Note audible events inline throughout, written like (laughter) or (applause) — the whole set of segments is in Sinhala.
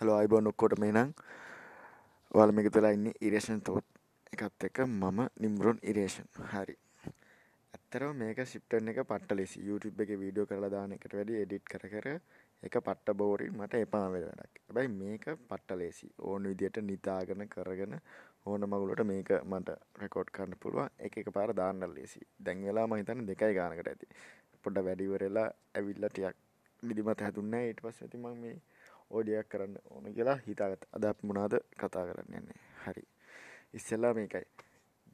හලෝ අයිබෝන් ඔක්කොට මේ නම් වල මේක තුලා ඉන්න ඉරේෂන් තෝත් එකත් එක. මම නිම්රුන් ඉරේෂන් හරි. ඇත්තරව මේක සිිප්ටන් එක පට්ට ලෙසි YouTube එක වීඩියෝ කරලා දාන එකට වැඩි එඩිට් කර කර එක පට්ට බෝරින් මට එපාවෙල වැඩක්. බැයි මේක පට්ට ලේසි ඕන විදියට නිතාගන කරගෙන ඕන මගුලට මේක මට රෙකෝඩ් කරන්න පුළුව එක එක පාර දාන්න ලේසි. දැන් වෙලා මහිතන දෙකයි ගානකට ඇති. පොඩ වැඩිවරලා ඇවිල්ල ටියක් නිදිමත හැතුන්න ඊට පස් ඇතිම මේ ඕඩියක් කරන්න ඕන කියලා හිතාගත් අද අප මොනාද කතා කරන්න යන්නේ? හරි. ඉස්සෙල්ලා මේකයි.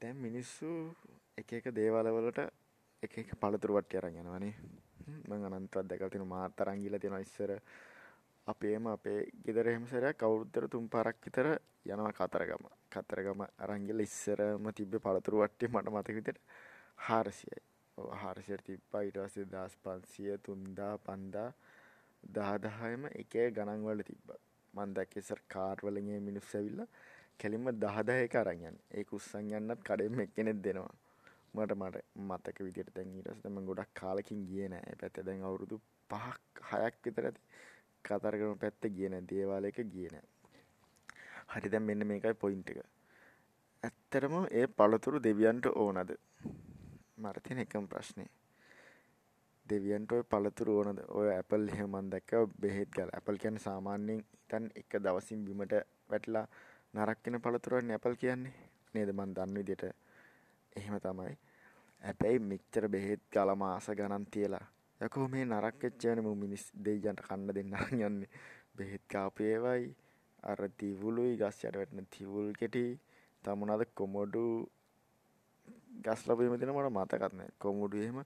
දැන් මිනිස්සු එක එක දේවලවලට එක එක පළතුරු වට්ටි අරන් යනවනේ මං අනන්තවත් දැකලා තියෙන මාත් අරන් ගිහලා තියෙනවා ඉස්සර. අපේම අපේ ගෙදර එහෙම සැරයක් අවුරුද්දට තුන් පාරක් විතර යනවා කතරගම. කතරගම අරන් ගිහලා ඉස්සරම තිබ්බේ පළතුරු වට්ටිය මට මතක විදිහට 400යි ඔව් 400ට තිබ්බා. ඊට පස්සේ 1500 3000 5000 දහ දහයම එක ගණන් වල තිබ්බා. මං දැක්කේ ඉස්සර කාර් වලින් මේ මිනිස්සු ඇවිල්ලා කෙලින්ම 10 10 එක අරන් යන්නේ. ඒක උස්සන් යන්නත් කඩෙන් එක්කෙනෙක් දෙනවා. මට මට මතක විදිහට දැන් ඊට පස්සේ මම ගොඩක් කාලෙකින් ගියේ නෑ. ඒ පැත්තේ දැන් අවුරුදු 5ක් 6ක් විතර ඇති. කතරගම පැත්තේ ගියේ නෑ. දේවාලයක ගියේ නෑ. හරි දැන් මෙන්න මේකයි පොයින්ට් එක. ඇත්තටම ඒ පළතුරු දෙවියන්ට ඕනද? මට තියෙන එකම ප්‍රශ්නේ. දෙවියන්ට ඔය පළතුරු ඕනද ඔය ඇපල් එහෙම මන් දැක්ක බෙහෙත් ගල ඇපල් කියන්නේ සාමාන්‍යයෙන් හිතන් එක දවසින් බිමට වැටලා නරක් වෙන පළතුරුවන්නේ ඇපල් කියන්නේ. නේද? මන් දන්න විදිහට එහෙම තමයි. හැබැයි මෙච්චර බෙහෙත් ගල මාස ගණන් තියලා යකෝ මේ නරක් වෙච්ච වෙන මු මිනිස් දෙයියන්ට කන්න දෙන්න යන්නේ. බෙහෙත් කාපු ඒවයි. අර තිවුලුයි ගස් යට වැටෙන තිවුල් කෙටි. තමුණාද කොමඩු ගස් ලැබීම දෙන මට මතකත් නැහැ කොමඩු එහෙම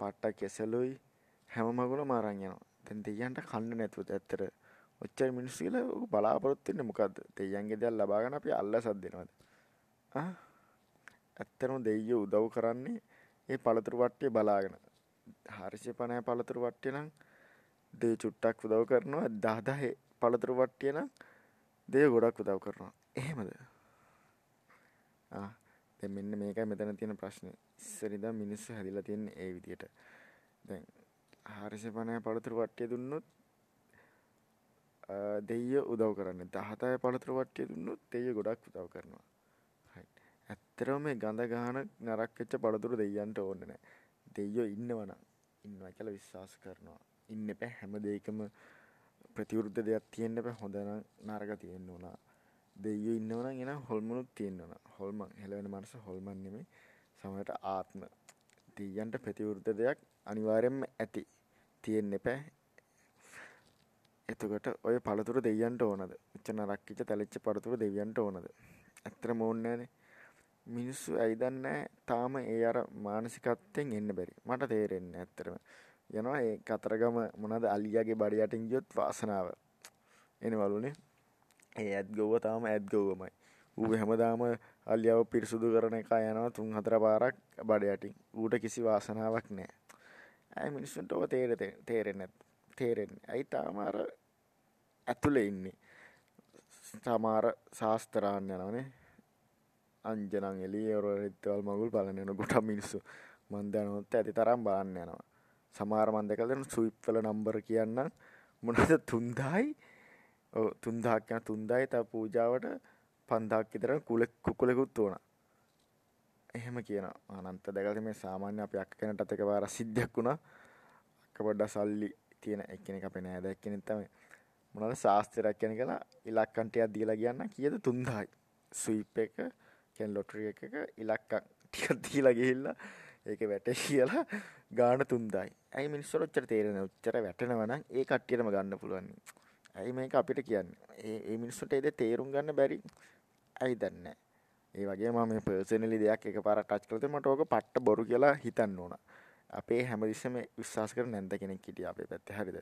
පට්ට කෙසලුයි හැම මගුලම අරන් යනවා. දැන් දෙයයන්ට කන්න නැතුව ඇත්තට ඔච්චර මිනිස්සු කියලා ඔක බලාපොරොත්තු වෙන්නේ මොකද්ද? දෙයයන්ගේ දේවල් ලබා ගන්න අපි අල්ලසක් දෙනවද? ආ ඇත්තටම දෙයියෝ උදව් කරන්නේ ඒ පළතුරු වට්ටිය බලාගෙන. 450 පළතුරු වට්ටිය නම් දෙය චුට්ටක් උදව් කරනවා 10 පළතුරු වට්ටිය නම් දෙය ගොඩක් උදව් කරනවා. එහෙමද? ආ දැන් මෙන්න මේකයි මෙතන තියෙන ප්‍රශ්නේ. ඉස්සර ඉඳන් මිනිස්සු හැදිලා තියෙන්නේ ඒ විදියට. දැන් 450 පළතුරු වට්ටිය දුන්නොත් දෙයියෝ උදව් කරන්නේ. 17 පළතුරු වට්ටිය දුන්නොත් දෙයියෝ ගොඩක් උදව් කරනවා. හරි. ඇත්තටම මේ ගඳ ගහන නරක් වෙච්ච පළතුරු දෙයියන්ට ඕනේ නැහැ. දෙයියෝ ඉන්නවනම් ඉන්නවා කියලා විශ්වාස කරනවා. ඉන්න එපා හැම දෙයකම ප්‍රතිවිරුද්ධ දෙයක් තියෙන්න එපා. හොඳ නම් නරක තියෙන්න ඕන. දෙයියෝ ඉන්නවනම් එනම් හොල්මනුත් තියෙන්න ඕන. හොල්මන් හෙලවෙන මනස හොල්මන් නෙමෙයි. සමහරට ආත්ම දෙයියන්ට ප්‍රතිවිරුද්ධ දෙයක් අනිවාර්යයෙන්ම ඇති. තියෙන්න එපා. එතකොට ඔය පළතුරු දෙයියන්ට ඕනද? මෙච්චර නරක් කිච්ච තැලිච්ච පළතුරු දෙවියන්ට ඕනද? ඇත්තටම ඕනේ නැහනේ. මිනිස්සු ඇයි දන්නේ තාම ඒ අර මානසිකත්වයෙන් එන්න බැරි. මට තේරෙන්නේ ඇත්තටම. යනවා ඒ කතරගම මොනවාද අලියාගේ බඩ යටින් ගියොත් වාසනාව. එනවලුනේ. ඒ ඇත් ගොව්ව තාම ඇත් ගොව්වමයි. ඌ හැමදාම අලියාව පිරිසුදු කරන එක යනවා තුන් හතර පාරක් බඩ යටින්. ඌට කිසි වාසනාවක් නැහැ. ඇයි මිනිස්සුන්ට ඔය තේරෙන්නේ තේරෙන්නේ. ඇයි තාම අර ඇතුලේ ඉන්නේ. සමහර ශාස්ත්‍රාන් යනවනේ. අංජනන් එළියේ ඔර රිද්දවල් මගුල් බලන්න යන ගොඩක් මිනිස්සු. මන් දැනුත් ඇති තරම් බලන්න යනවා. සමහර මන් දැකලා දෙන ස්විප් වල නම්බර කියන්නම් මොනවද 3000යි ඔව් 3000ක් යන 3000යි තව පූජාවට 5000ක් විතර කුලෙක් කුකුලෙකුත් උනා. එහෙම කියනවා. අනන්ත දැකලා මේ සාමාන්‍ය අපි අක්ක කෙනටත් එකපාර සිද්ධියක් වුණා. අක්ක පොඩ්ඩක් සල්ලි තියෙන එක්කෙනෙක් අපේ නෑද එක්කෙනෙක් තමයි. මොනවද ශාස්ත්‍රයක් කියන කියලා ඉලක්කම් ටිකක් දීලා කියන්න කීයද 3000යි. ස්විප් එක කියන්නේ ලොටරි එකක ඉලක්කම් ටිකක් දීලා ගිහිල්ලා ඒක වැටේ කියලා ගාන 3000යි. ඇයි මිනිස්සුන්ට ඔච්චර තේරෙන්නේ? ඔච්චර වැටෙනවා නම් ඒ කට්ටියටම ගන්න පුළුවන්. ඇයි මේක අපිට කියන්නේ? ඒ ඒ මිනිස්සුන්ට ඒ තේරුම් ගන්න බැරි. ඇයි දන්නේ ඒ වගේ මම මේ පර්සනලි දෙයක් එකපාරක් ටච් කළොත් මට ඕක පට්ට බොරු කියලා හිතන්න ඕන. අපේ හැමතිස්සෙම විශ්වාස කරන නැන්ද කෙනෙක් හිටියා අපේ පැත්තේ හරිද?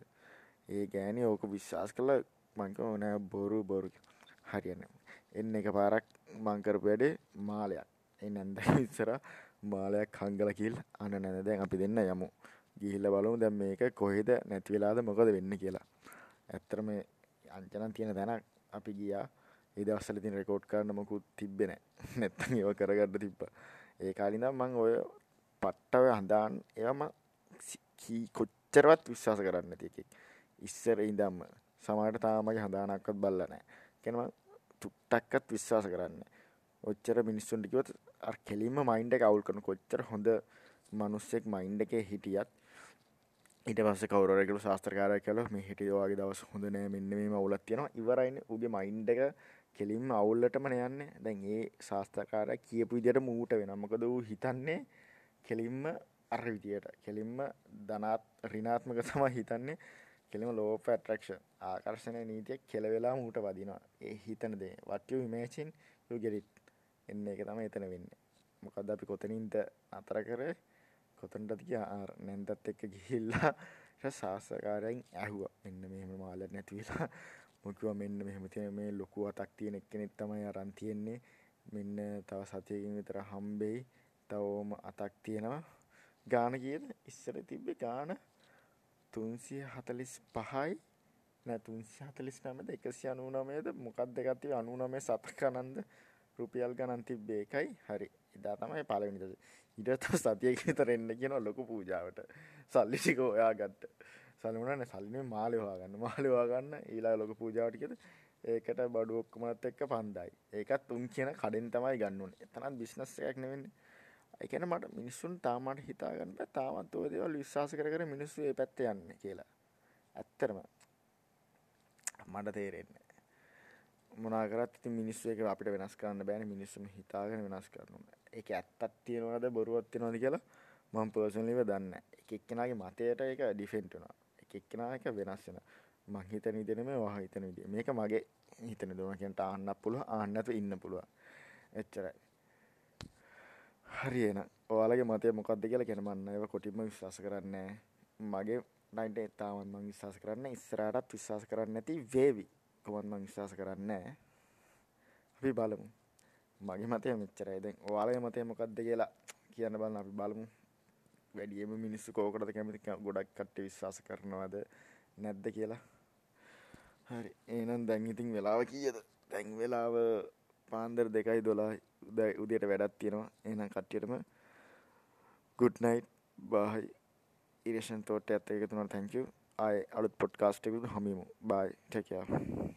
ඒ ගෑණි ඕක විශ්වාස කළා මං කිව්වා නෑ බොරු බොරු හරියන්නේ. එන්න එකපාරක් මං කරපු වැඩේ මාලයක්. ඒ නැන්ද (laughs) ඉස්සරහා මාලයක් හංගලා කියලා අන නැන දැන් අපි දෙන්න යමු. ගිහිල්ලා බලමු දැන් මේක කොහෙද නැති වෙලාද මොකද වෙන්නේ කියලා. ඇත්තට මේ අංචනන් තියෙන තැනක් අපි ගියා. ඒ දවස්වල ඉතින් රෙකෝඩ් කරන්න මොකුත් තිබ්බේ නැහැ. (laughs) නැත්තම් ඒව කරගන්න තිබ්බා. ඒ කාලේ ඉඳන් මම ඔය පට්ටව හදාන් ඒවා මම කොච්චරවත් විශ්වාස කරන්නේ නැති එකෙක්. ඉස්සර ඉඳන්ම සමහරට තාම මගේ හදානක්වත් බලලා නැහැ. කියන්නේ මම තුට්ටක්වත් විශ්වාස කරන්නේ ඔච්චර මිනිස්සුන්ට කිව්වොත් අර කෙලින්ම මයින්ඩ් එක අවුල් කරන කොච්චර හොඳ මිනිස්සෙක් මයින්ඩ් එකේ හිටියත් ඊට පස්සේ කවුරු හරි කියලා ශාස්ත්‍රකාරයෙක් කියලා මේ හිටිය වගේ දවස් හොඳ නෑ මෙන්න මේම අවුලක් තියෙනවා. ඉවරයිනේ උගේ මයින්ඩ් එක කෙලින්ම අවුල්ලටම යන්නේ. දැන් ඒ ශාස්ත්‍රකාරයා කියපු විදිහට මූට වෙනවා. මොකද ඌ හිතන්නේ කෙලින්ම අර විදියට කෙලින්ම ධනාත් ඍණාත්මක තමයි හිතන්නේ. කෙලින්ම law of attraction ආකර්ෂණ නීතිය කෙලවෙලා මූට වදිනවා. ඒ හිතන දේ. what you imagine you get it. එන්න එක තමයි එතන වෙන්නේ. මොකද අපි කොතනින්ද අතර කරේ? කොතනටද ගියා? නැන්දත් එක්ක ගිහිල්ලා (laughs) ඊට සාසකාරයෙන් ඇහුවා. මෙන්න මෙහෙම මාළක් නැති වෙලා (laughs) මොකද මෙන්න මෙහෙම තියෙන මේ ලොකු අතක් තියෙන එක්කෙනෙක් තමයි අරන් තියෙන්නේ. මෙන්න තව සතියකින් විතර හම්බෙයි. තව ඕම අතක් තියෙනවා. ගාන කීයද ඉස්සර තිබ්බේ ගාන 345යි නෑ 349ද 199ද මොකක්ද එකක් තිබ්බේ? 99 සතක නන්ද රුපියල් ගණන් තිබ්බේ එකයි හරි. එදා තමයි පළවෙනි දවසේ ඊට පස්සේ සතියක විතර එන්න කියනවා ලොකු පූජාවට. සල්ලි ටික ඔයා ගත්ත සල්ලි මොනවානේ සල්ලි නෙමෙයි මාළේ හොයාගන්න. මාළේ හොයාගන්න ඊළඟ ලොකු පූජාවට කියද ඒකට බඩු ඔක්කොමත් එක්ක 5000යි ඒකත් උන් කියන කඩෙන් තමයි ගන්න ඕනේ. එතනත් බිස්නස් එකක් නෙවෙන්නේ. ඒ කියන්නේ මට මිනිස්සුන් තාම මට හිතා ගන්න බෑ. තාමත් ඔය දේවල් විශ්වාස කර කර මිනිස්සු ඒ පැත්තේ යන්නේ කියලා. ඇත්තටම මට තේරෙන්නේ. මොනා කරත් ඉතින් මිනිස්සු එක අපිට වෙනස් කරන්න බෑනේ මිනිස්සුම හිතාගෙන වෙනස් කරන්න ඕනේ. ඒක ඇත්තක් තියනවද බොරුවක් තියනවද කියලා මම පර්සනලිව දන්නේ නැහැ. එක එක්කෙනාගේ මතයට ඒක ඩිෆෙන්ට් වෙනවා. එක එක්කෙනා එක වෙනස් වෙනවා. මං හිතන විදිහ නෙමෙයි ඔයා හිතන විදිහ. මේක මගේ හිතන දේ. මම කියන්ට ආන්නත් පුළුවන් ආන්න නැතුව ඉන්න පුළුවන්. එච්චරයි. හරි එහෙනම් ඔයාලගේ මතය මොකක්ද කියලා කියන මම ඒව කොටින්ම විශ්වාස කරන්නේ මගේ නයින්ට තාමත් මම විශ්වාස කරන්නේ ඉස්සරහටත් විශ්වාස කරන්නේ නැති වේවි කොහොමද මම විශ්වාස කරන්නේ අපි බලමු. මගේ මතය මෙච්චරයි. දැන් ඔයාලගේ මතය මොකක්ද කියලා කියන්න බලන්න අපි බලමු. වැඩියෙන්ම මිනිස්සු කෝකටද කැමති ගොඩක් කට්ටිය විශ්වාස කරනවද නැද්ද කියලා. හරි. එහෙනම් දැන් ඉතින් වෙලාව කීයද? දැන් වෙලාව පාන්දර දෙකයි දොලායි උදේට වැඩක් තියෙනවා. එහෙනම් කට්ටියටම good night. bye. ඉරේෂන් තෝට්ටයත් එකතු වුණාට thank you. आए अड़ुत पॉडकास्ट हामीम बाय टेक केयर